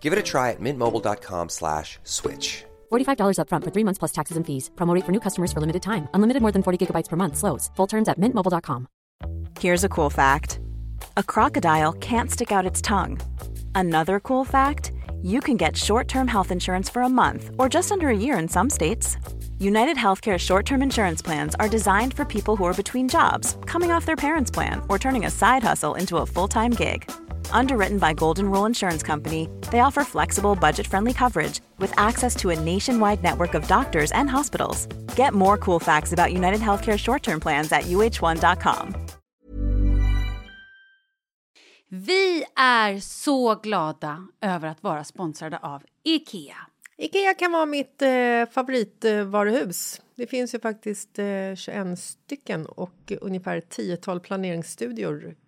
Give it a try at mintmobile.com slash switch. $45 upfront for three months plus taxes and fees. Promote for new customers for limited time. Unlimited more than 40 gigabytes per month. Slows. Full terms at mintmobile.com. Here's a cool fact a crocodile can't stick out its tongue. Another cool fact you can get short term health insurance for a month or just under a year in some states. United Healthcare short term insurance plans are designed for people who are between jobs, coming off their parents' plan, or turning a side hustle into a full time gig. Underwritten by Golden Rule Insurance Company, they offer flexible, budget friendly coverage with access to a nationwide network of doctors and hospitals. Get more cool facts about United Healthcare short term plans at uh1.com. Vi är så glada över att vara sponsrade av Ikea. Ikea kan vara mitt eh, favoritvaruhus. Det finns ju faktiskt eh, 21 stycken och ungefär ett tiotal planeringsstudior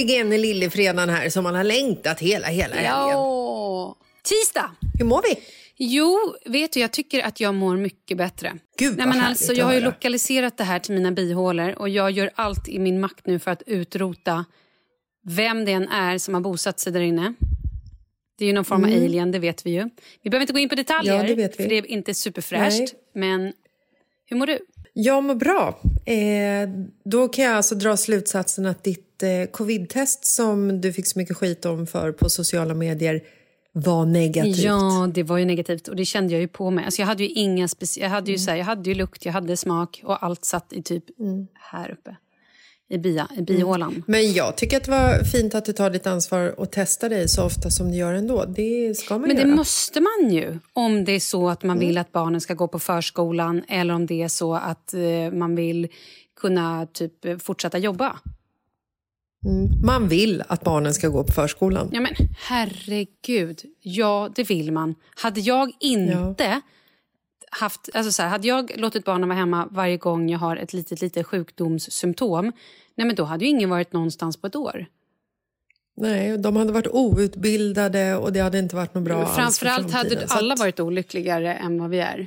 Åh, äntligen är lillefredagen här som man har längtat hela, hela helgen. Ja. Tisdag. Hur mår vi? Jo, vet du, jag tycker att jag mår mycket bättre. Gud, Nej, men alltså, Jag har ju lokaliserat det här till mina bihålor och jag gör allt i min makt nu för att utrota vem det än är som har bosatt sig där inne. Det är ju någon form av alien, det vet vi ju. Vi behöver inte gå in på detaljer, Mm. Ja, det för det är inte superfräscht. Nej. Men hur mår du? Jag mår bra. Eh, då kan jag alltså dra slutsatsen att ditt eh, covid-test som du fick så mycket skit om för på sociala medier var negativt. Ja, det var ju negativt och det kände jag ju på mig. Alltså jag hade ju inga speci- jag hade ju så här, jag hade ju lukt, jag hade smak och allt satt i typ Mm. här uppe i, bia, i bihålan. Men jag tycker att det var fint att du tar ditt ansvar och testar dig så ofta som du gör ändå. Det ska man Men det göra. måste man ju om det är så att man Mm. vill att barnen ska gå på förskolan eller om det är så att eh, man vill kunna typ fortsätta jobba. Mm. Man vill att barnen ska gå på förskolan. Ja men herregud, ja det vill man. Hade jag inte haft... Alltså så här, hade jag låtit barnen vara hemma varje gång jag har ett litet, litet sjukdomssymptom nej men då hade ju ingen varit någonstans på ett år. Nej, de hade varit outbildade och det hade inte varit något bra Framförallt hade alla varit olyckligare än vad vi är.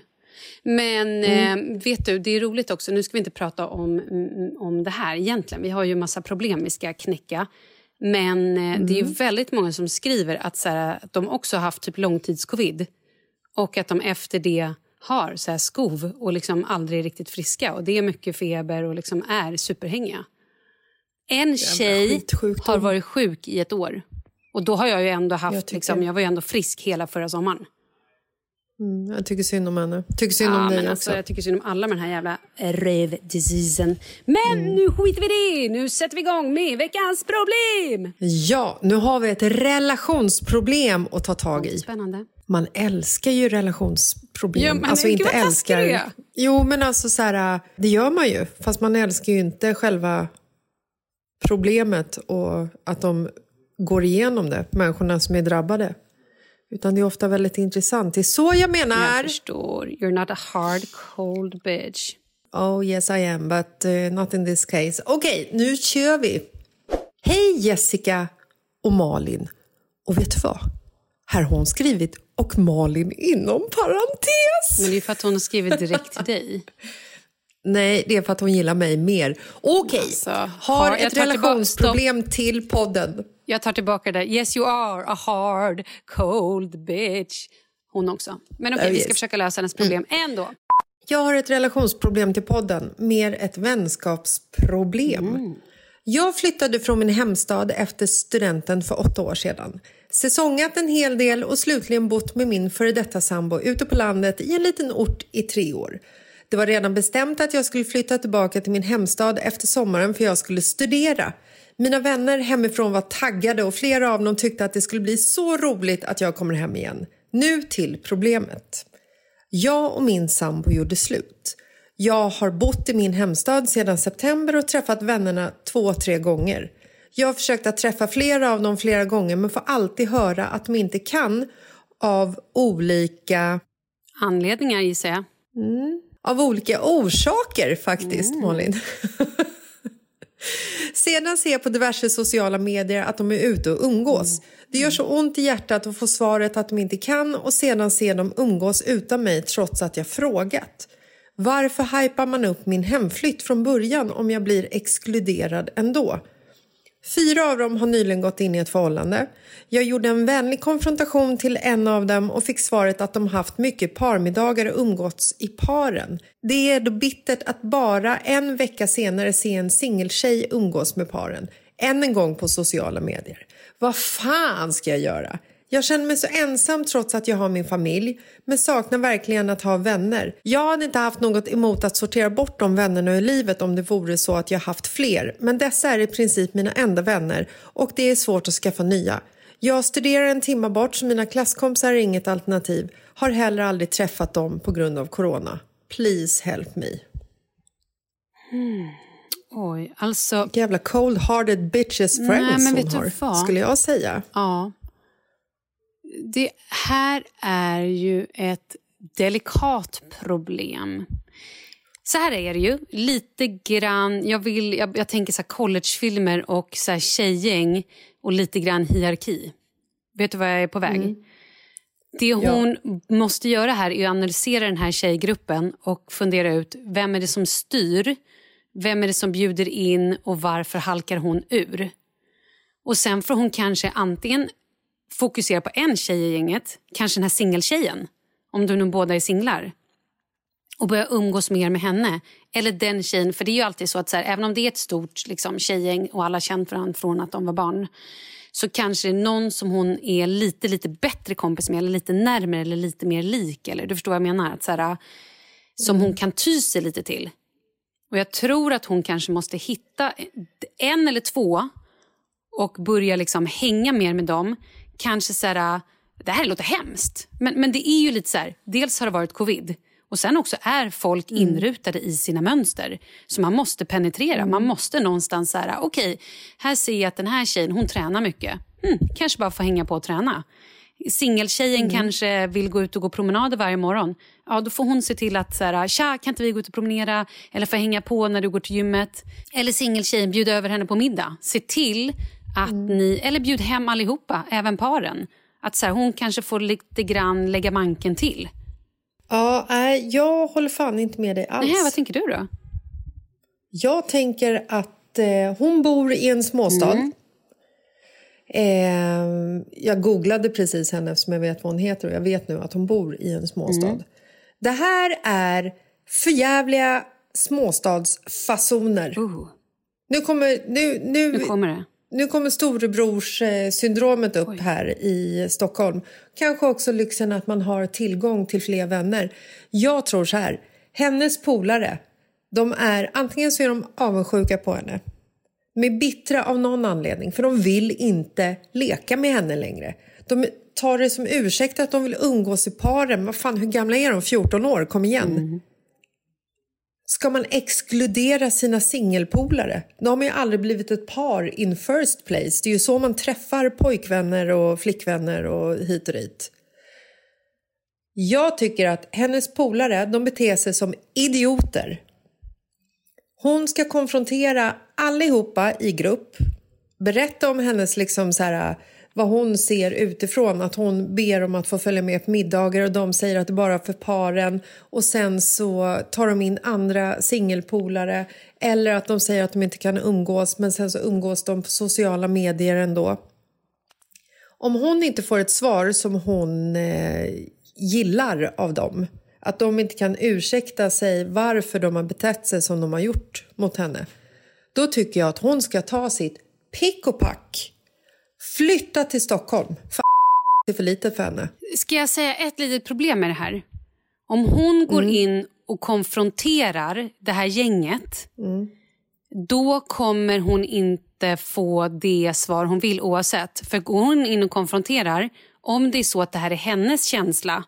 Men mm. eh, vet du, det är roligt också. Nu ska vi inte prata om, mm, om det här egentligen. Vi har ju massa problem vi ska knäcka. Men eh, mm. det är mm. väldigt många som skriver att, så här, att de också har haft typ långtidscovid och att de efter det har så här, skov och liksom aldrig är riktigt friska. Och Det är mycket feber och liksom är superhängiga. En tjej har varit sjuk i ett år. Och då har jag ju ändå haft, jag, liksom, jag var ju ändå frisk hela förra sommaren. Mm, jag tycker synd om henne. Tycker synd ja, om dig alltså, också. Jag tycker synd om alla med den här jävla rave-diseasen. Men mm. nu skiter vi i det! Nu sätter vi igång med veckans problem! Ja, nu har vi ett relationsproblem att ta tag i. Spännande. Man älskar ju relationsproblem. Ja, men alltså inte älskar... Det. Jo, men alltså så här, det gör man ju. Fast man älskar ju inte själva problemet och att de går igenom det, människorna som är drabbade. Utan det är ofta väldigt intressant. Det är så jag menar. Jag förstår. You're not a hard cold bitch. Oh yes I am, but uh, not in this case. Okej, okay, nu kör vi. Hej Jessica och Malin. Och vet du vad? Här har hon skrivit och Malin inom parentes. Men det är för att hon har skrivit direkt till dig. Nej, det är för att hon gillar mig mer. Okej, okay. alltså, har ett relationsproblem till podden. Jag tar tillbaka det. Yes you are a hard cold bitch. Hon också. Men okej, okay, vi ska försöka lösa hennes problem mm. ändå. Jag har ett relationsproblem till podden, mer ett vänskapsproblem. Mm. Jag flyttade från min hemstad efter studenten för åtta år sedan. Säsongat en hel del och slutligen bott med min före detta sambo ute på landet i en liten ort i tre år. Det var redan bestämt att jag skulle flytta tillbaka till min hemstad efter sommaren för jag skulle studera. Mina vänner hemifrån var taggade och flera av dem tyckte att det skulle bli så roligt att jag kommer hem igen. Nu till problemet. Jag och min sambo gjorde slut. Jag har bott i min hemstad sedan september och träffat vännerna två, tre gånger. Jag har försökt att träffa flera av dem flera gånger men får alltid höra att de inte kan av olika... Anledningar gissar jag. Mm. Av olika orsaker faktiskt, mm. Malin. Sedan ser jag på diverse sociala medier att de är ute och umgås. Mm. Det gör så ont i hjärtat att få svaret att de inte kan och sedan se dem umgås utan mig trots att jag frågat. Varför hypar man upp min hemflytt från början om jag blir exkluderad ändå? Fyra av dem har nyligen gått in i ett förhållande. Jag gjorde en vänlig konfrontation till en av dem och fick svaret att de haft mycket parmiddagar och umgåtts i paren. Det är då bittert att bara en vecka senare se en singeltjej umgås med paren. Än en gång på sociala medier. Vad fan ska jag göra? Jag känner mig så ensam trots att jag har min familj men saknar verkligen att ha vänner. Jag hade inte haft något emot att sortera bort de vännerna ur livet om det vore så att jag haft fler men dessa är i princip mina enda vänner och det är svårt att skaffa nya. Jag studerar en timme bort så mina klasskompisar är inget alternativ. Har heller aldrig träffat dem på grund av corona. Please help me. Mm. Oj, alltså... Jävla cold-hearted bitches friends Nej, hon har, skulle jag säga. Ja det här är ju ett delikat problem. Så här är det ju. Lite grann... Jag, vill, jag, jag tänker så collegefilmer och så här tjejgäng och lite grann hierarki. Vet du vad jag är på väg? Mm. Det hon ja. måste göra här är att analysera den här tjejgruppen och fundera ut vem är det som styr, vem är det som bjuder in och varför halkar hon ur. Och Sen får hon kanske antingen fokusera på en tjej i gänget, kanske den här singeltjejen, om de nu båda är singlar och börja umgås mer med henne. Eller den tjejen, för det är ju alltid så att så här, även om det är ett stort liksom, tjejgäng och alla känt varandra från att de var barn så kanske det är någon som hon är lite lite bättre kompis med eller lite närmare eller lite mer lik. Eller, du förstår vad jag menar? Att, så här, som hon kan ty sig lite till. Och Jag tror att hon kanske måste hitta en eller två och börja liksom hänga mer med dem kanske så här, det här låter hemskt, men, men det är ju lite så här, dels har det varit covid och sen också är folk mm. inrutade i sina mönster. Så man måste penetrera, mm. man måste någonstans så här, okej, okay, här ser jag att den här tjejen, hon tränar mycket. Hmm, kanske bara få hänga på och träna. Singeltjejen mm. kanske vill gå ut och gå promenader varje morgon. ja, då får hon se till att så här, tja, kan inte vi gå ut och promenera? Eller få hänga på när du går till gymmet. Eller singeltjejen, bjuda över henne på middag. Se till att ni, eller bjud hem allihopa, även paren. Att så här, hon kanske får lite grann lägga manken till. Ja, nej, jag håller fan inte med dig alls. Nej, vad tänker du då? Jag tänker att eh, hon bor i en småstad. Mm. Eh, jag googlade precis henne eftersom jag vet vad hon heter och jag vet nu att hon bor i en småstad. Mm. Det här är förjävliga småstadsfasoner. Uh, Nu kommer, nu, nu, nu kommer det. Nu kommer storebrorssyndromet upp här i Stockholm. Kanske också lyxen att man har tillgång till fler vänner. Jag tror så här, hennes polare, de är antingen så är de avundsjuka på henne. Är bittra av någon anledning för de vill inte leka med henne längre. De tar det som ursäkt att de vill umgås i paren. Vad fan, hur gamla är de? 14 år? Kom igen. Ska man exkludera sina singelpolare? De har ju aldrig blivit ett par in first place. Det är ju så man träffar pojkvänner och flickvänner och hit och dit. Jag tycker att hennes polare, de beter sig som idioter. Hon ska konfrontera allihopa i grupp. Berätta om hennes liksom så här, vad hon ser utifrån. Att hon ber om att få följa med på middagar och de säger att det bara är för paren. Och sen så tar de in andra singelpolare. Eller att de säger att de inte kan umgås men sen så umgås de på sociala medier ändå. Om hon inte får ett svar som hon eh, gillar av dem att de inte kan ursäkta sig varför de har betett sig som de har gjort mot henne då tycker jag att hon ska ta sitt pick och pack flytta till Stockholm. För det är för litet för henne. Ska jag säga ett litet problem med det här? Om hon går in och konfronterar det här gänget då kommer hon inte få det svar hon vill oavsett. För går hon in och konfronterar, om det är så att det här är hennes känsla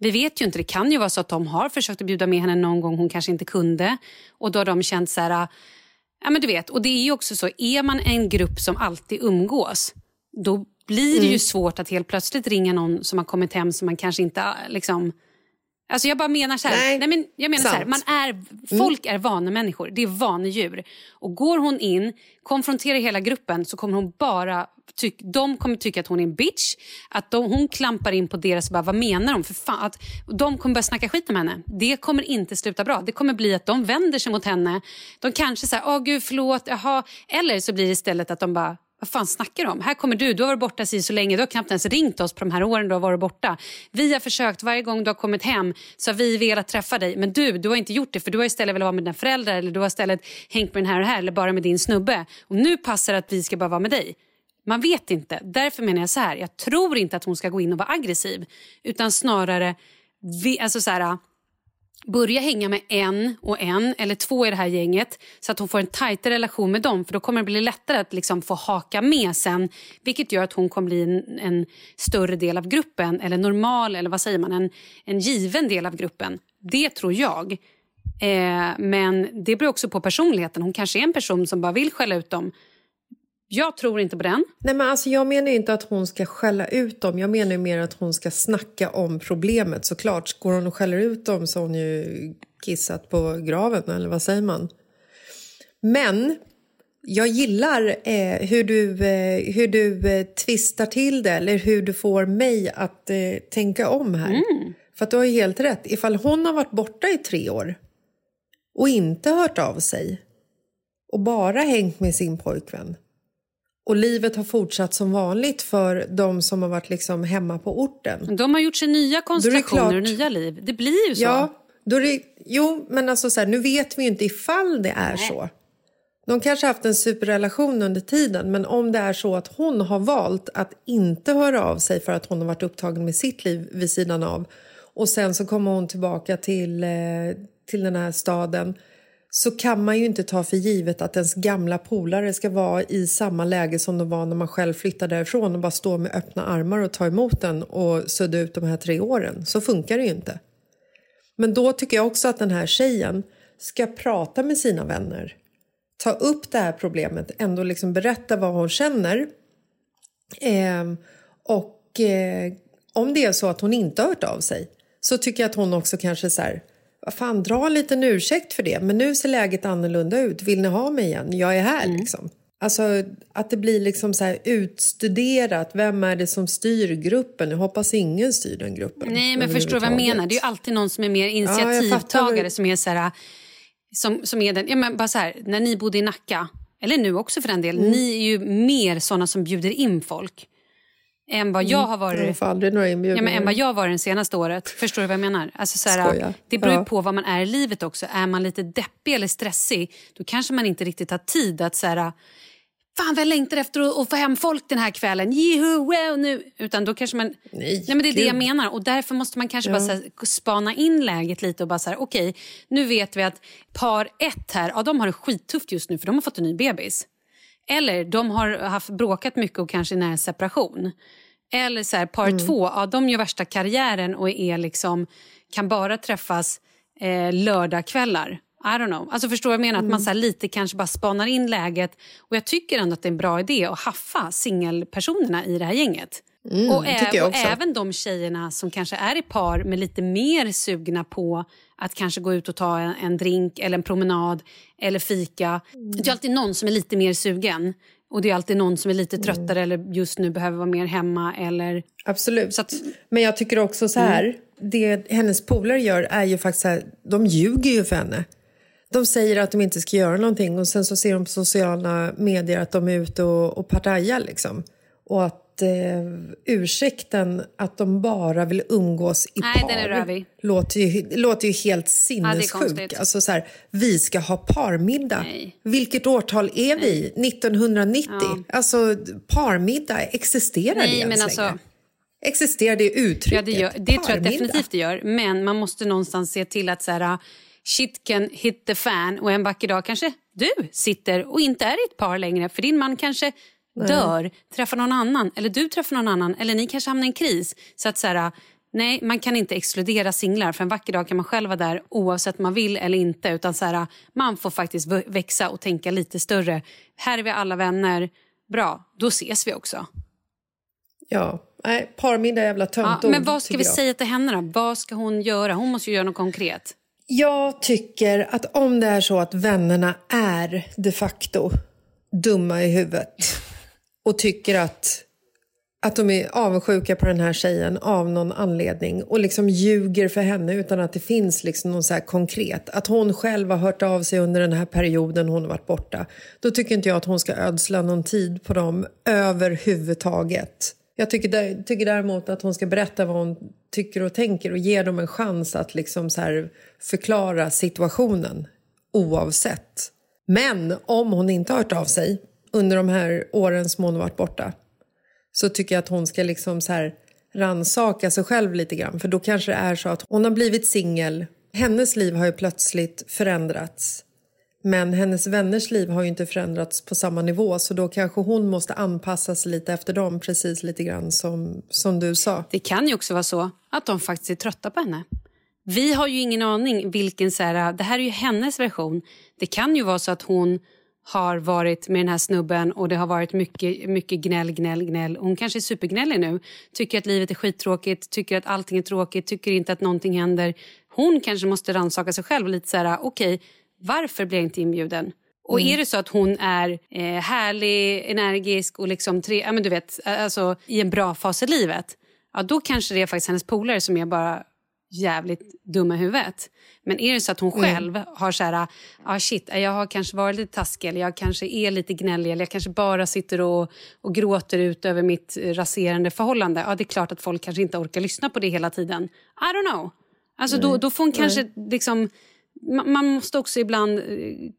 vi vet ju inte, det kan ju vara så att de har försökt att bjuda med henne någon gång hon kanske inte kunde. Och då har de känt så här, ja men du vet, och det är ju också så, är man en grupp som alltid umgås, då blir det ju svårt att helt plötsligt ringa någon som har kommit hem som man kanske inte liksom... Alltså jag bara menar så här, Nej, nej, men jag menar så här, man är, folk är vanemänniskor, det är vanedjur. Och går hon in, konfronterar hela gruppen så kommer hon bara tyck, de kommer tycka att hon är en bitch. Att de, hon klampar in på deras och bara, vad menar de? För fan, att de kommer börja snacka skit om henne. Det kommer inte sluta bra. Det kommer bli att de vänder sig mot henne. De kanske säger, åh gud förlåt, jaha. Eller så blir det istället att de bara, vad fan snackar du om? Här kommer du, du har varit borta si så länge, du har knappt ens ringt oss på de här åren du har varit borta. Vi har försökt varje gång du har kommit hem så har vi velat träffa dig. Men du, du har inte gjort det för du har istället velat vara med dina föräldrar eller du har istället hängt med den här och här eller bara med din snubbe. Och nu passar det att vi ska bara vara med dig. Man vet inte. Därför menar jag så här, jag tror inte att hon ska gå in och vara aggressiv. Utan snarare, vi, alltså så här, börja hänga med en och en eller två i det här gänget så att hon får en tajtare relation med dem för då kommer det bli lättare att liksom få haka med sen vilket gör att hon kommer bli en, en större del av gruppen eller normal eller vad säger man, en, en given del av gruppen. Det tror jag. Eh, men det beror också på personligheten. Hon kanske är en person som bara vill skälla ut dem. Jag tror inte på den. Nej, men alltså, jag menar inte att hon ska skälla ut dem. Jag menar mer att hon ska snacka om problemet. Såklart, går hon och skäller ut dem så har hon ju kissat på graven, eller vad säger man? Men jag gillar eh, hur du, eh, hur du eh, twistar till det eller hur du får mig att eh, tänka om här. För att du har ju helt rätt. Ifall hon har varit borta i tre år och inte hört av sig och bara hängt med sin pojkvän och livet har fortsatt som vanligt för de som har varit liksom hemma på orten. De har gjort sig nya konstellationer och nya liv. Det blir ju så. Ja, då är det, jo, men alltså så här, nu vet vi ju inte ifall det är så. De kanske har haft en superrelation under tiden men om det är så att hon har valt att inte höra av sig för att hon har varit upptagen med sitt liv vid sidan av och sen så kommer hon tillbaka till, eh, till den här staden så kan man ju inte ta för givet att ens gamla polare ska vara i samma läge som de var när man själv flyttade därifrån och bara stå med öppna armar och ta emot den och sudda ut de här tre åren. Så funkar det ju inte. Men då tycker jag också att den här tjejen ska prata med sina vänner. Ta upp det här problemet, ändå liksom berätta vad hon känner. Eh, och eh, om det är så att hon inte har hört av sig så tycker jag att hon också kanske så här, vad fan, dra en liten ursäkt för det. Men nu ser läget annorlunda ut. Vill ni ha mig igen? Jag är här Mm. liksom. Alltså att det blir liksom så utstuderat. Vem är det som styr gruppen? Jag hoppas ingen styr den gruppen. Nej, men förstår vad jag menar? Det är ju alltid någon som är mer initiativtagare vad- som är så här, som, som är den, ja men bara så här, när ni bodde i Nacka, eller nu också för den delen, Mm. ni är ju mer såna som bjuder in folk än vad jag har varit. Jag får aldrig några Ja, men än vad jag var det senaste året. Förstår du vad jag menar? Alltså, så här, det beror ju Ja. på vad man är i livet också. Är man lite deppig eller stressig, då kanske man inte riktigt har tid att så här, Fan vad jag längtar efter att, få hem folk den här kvällen. Juhu, wow, nu. Utan då kanske man... Nej, men det är det jag menar. Och därför måste man kanske bara så här, spana in läget lite och bara så här, okej, nu vet vi att par ett här, ja, de har det skittufft just nu för de har fått en ny bebis. Eller de har haft bråkat mycket och kanske är nära en separation. Eller så här, par Mm. två, ja, de gör värsta karriären och är liksom, kan bara träffas eh, lördagkvällar. I don't know. Alltså förstår jag menar? Att Mm. man så här lite kanske bara spanar in läget. Och jag tycker ändå att det är en bra idé att haffa singelpersonerna i det här gänget. Och, Mm, tycker jag ä- och även de tjejerna som kanske är i par med lite mer sugna på att kanske gå ut och ta en, en drink eller en promenad eller fika. Det är alltid någon som är lite mer sugen. Och det är alltid någon som är lite tröttare eller just nu behöver vara mer hemma. Eller... Absolut. Att- Men jag tycker också så här, det hennes polare gör är ju faktiskt så här, de ljuger ju för henne. De säger att de inte ska göra någonting och sen så ser de på sociala medier att de är ute och, och partajar liksom. Och att eh, ursäkten att de bara vill umgås i Nej, par den är rövig. låter ju, låter ju helt sinnessjukt. konstigt. alltså så här, vi ska ha parmiddag. Nej. Vilket årtal är vi? 1990? Alltså parmiddag, existerar det Nej, ens men alltså... längre? Existerar det uttrycket? Ja, det, gör, det tror jag definitivt det gör. Men man måste någonstans se till att så här, shit can hit the fan och en vacker dag kanske du sitter och inte är i ett par längre för din man kanske dör, träffar någon annan eller du träffar någon annan eller ni kanske hamnar i en kris. Så att så här, nej, man kan inte exkludera singlar för en vacker dag kan man själv vara där oavsett om man vill eller inte. Utan så här, man får faktiskt växa och tänka lite större. Här är vi alla vänner. Bra, då ses vi också. Ja, nej, parmiddag är jävla Ja, töntord. men vad ska vi jag. säga till henne då? Vad ska hon göra? Hon måste ju göra något konkret. Jag tycker att om det är så att vännerna är de facto dumma i huvudet och tycker att, att de är avundsjuka på den här tjejen av någon anledning och liksom ljuger för henne utan att det finns liksom någon så här konkret. Att hon själv har hört av sig under den här perioden hon har varit borta. Då tycker inte jag att hon ska ödsla någon tid på dem överhuvudtaget. Jag tycker, där, tycker däremot att hon ska berätta vad hon tycker och tänker och ge dem en chans att liksom så här förklara situationen oavsett. Men om hon inte har hört av sig under de här åren som hon har varit borta så tycker jag att hon ska liksom så här ransaka sig själv lite grann. För då kanske det är så att hon har blivit singel. Hennes liv har ju plötsligt förändrats. Men hennes vänners liv har ju inte förändrats på samma nivå så då kanske hon måste anpassa sig lite efter dem precis lite grann som, som du sa. Det kan ju också vara så att de faktiskt är trötta på henne. Vi har ju ingen aning vilken... Så här, det här är ju hennes version. Det kan ju vara så att hon har varit med den här snubben och det har varit mycket, mycket gnäll, gnäll, gnäll. Hon kanske är supergnällig nu. Tycker att livet är skittråkigt, tycker att allting är tråkigt, tycker inte att någonting händer. Hon kanske måste rannsaka sig själv lite så här, okej, varför blir jag inte inbjuden? Och är det så att hon är eh, härlig, energisk och liksom tre, ja, men du vet, alltså, i en bra fas i livet, ja, då kanske det är faktiskt hennes polare som är bara jävligt dumma i huvudet. Men är det så att hon själv har så här, ah, shit, jag har kanske varit lite taskig eller jag kanske är lite gnällig eller jag kanske bara sitter och, och gråter ut över mitt raserande förhållande. Ja, det är klart att folk kanske inte orkar lyssna på det hela tiden. I don't know. Alltså då, då får hon kanske liksom... ma- Man måste också ibland eh,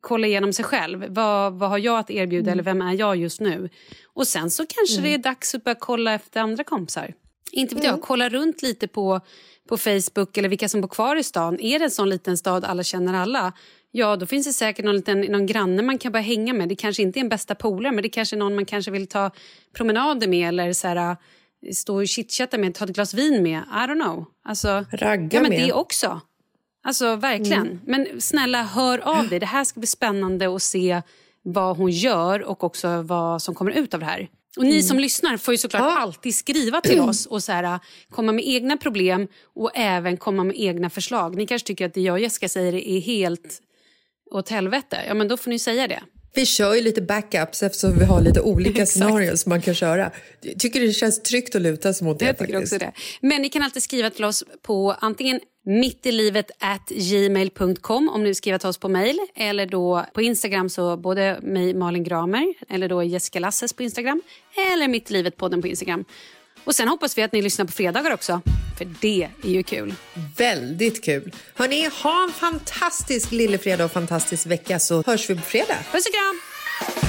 kolla igenom sig själv. Vad, vad har jag att erbjuda eller vem är jag just nu? Och sen så kanske det är dags att börja kolla efter andra kompisar. Inte vet jag, kolla runt lite på, på Facebook eller vilka som bor kvar i stan. Är det en sån liten stad alla känner alla? Ja, då finns det säkert någon, liten, någon granne man kan börja hänga med. Det kanske inte är en bästa polare, men det kanske är någon man kanske vill ta promenader med eller så här, stå och chitchatta med, ta ett glas vin med. I don't know. Alltså, Ragga ja, men med. Det också. Alltså verkligen. Men snälla, hör av dig. Det här ska bli spännande att se vad hon gör och också vad som kommer ut av det här. Och ni som lyssnar får ju såklart Ja. alltid skriva till oss och så här, komma med egna problem och även komma med egna förslag. Ni kanske tycker att det jag och Jessica säger är helt åt helvete. Ja, men då får ni säga det. Vi kör ju lite backups eftersom vi har lite olika scenarier som man kan köra. Jag tycker det känns tryggt att luta sig mot det Jag tycker faktiskt. också det. Men ni kan alltid skriva till oss på antingen mittilivet at gmail.com om ni vill skriva till oss på mail eller då på Instagram så både mig Malin Gramer eller då Jessica Lasses på Instagram eller Mittlivet-podden på Instagram. Och sen hoppas vi att ni lyssnar på fredagar också, för det är ju kul. Väldigt kul. Hörni, ha en fantastisk lillefredag och fantastisk vecka så hörs vi på fredag. Puss och kram!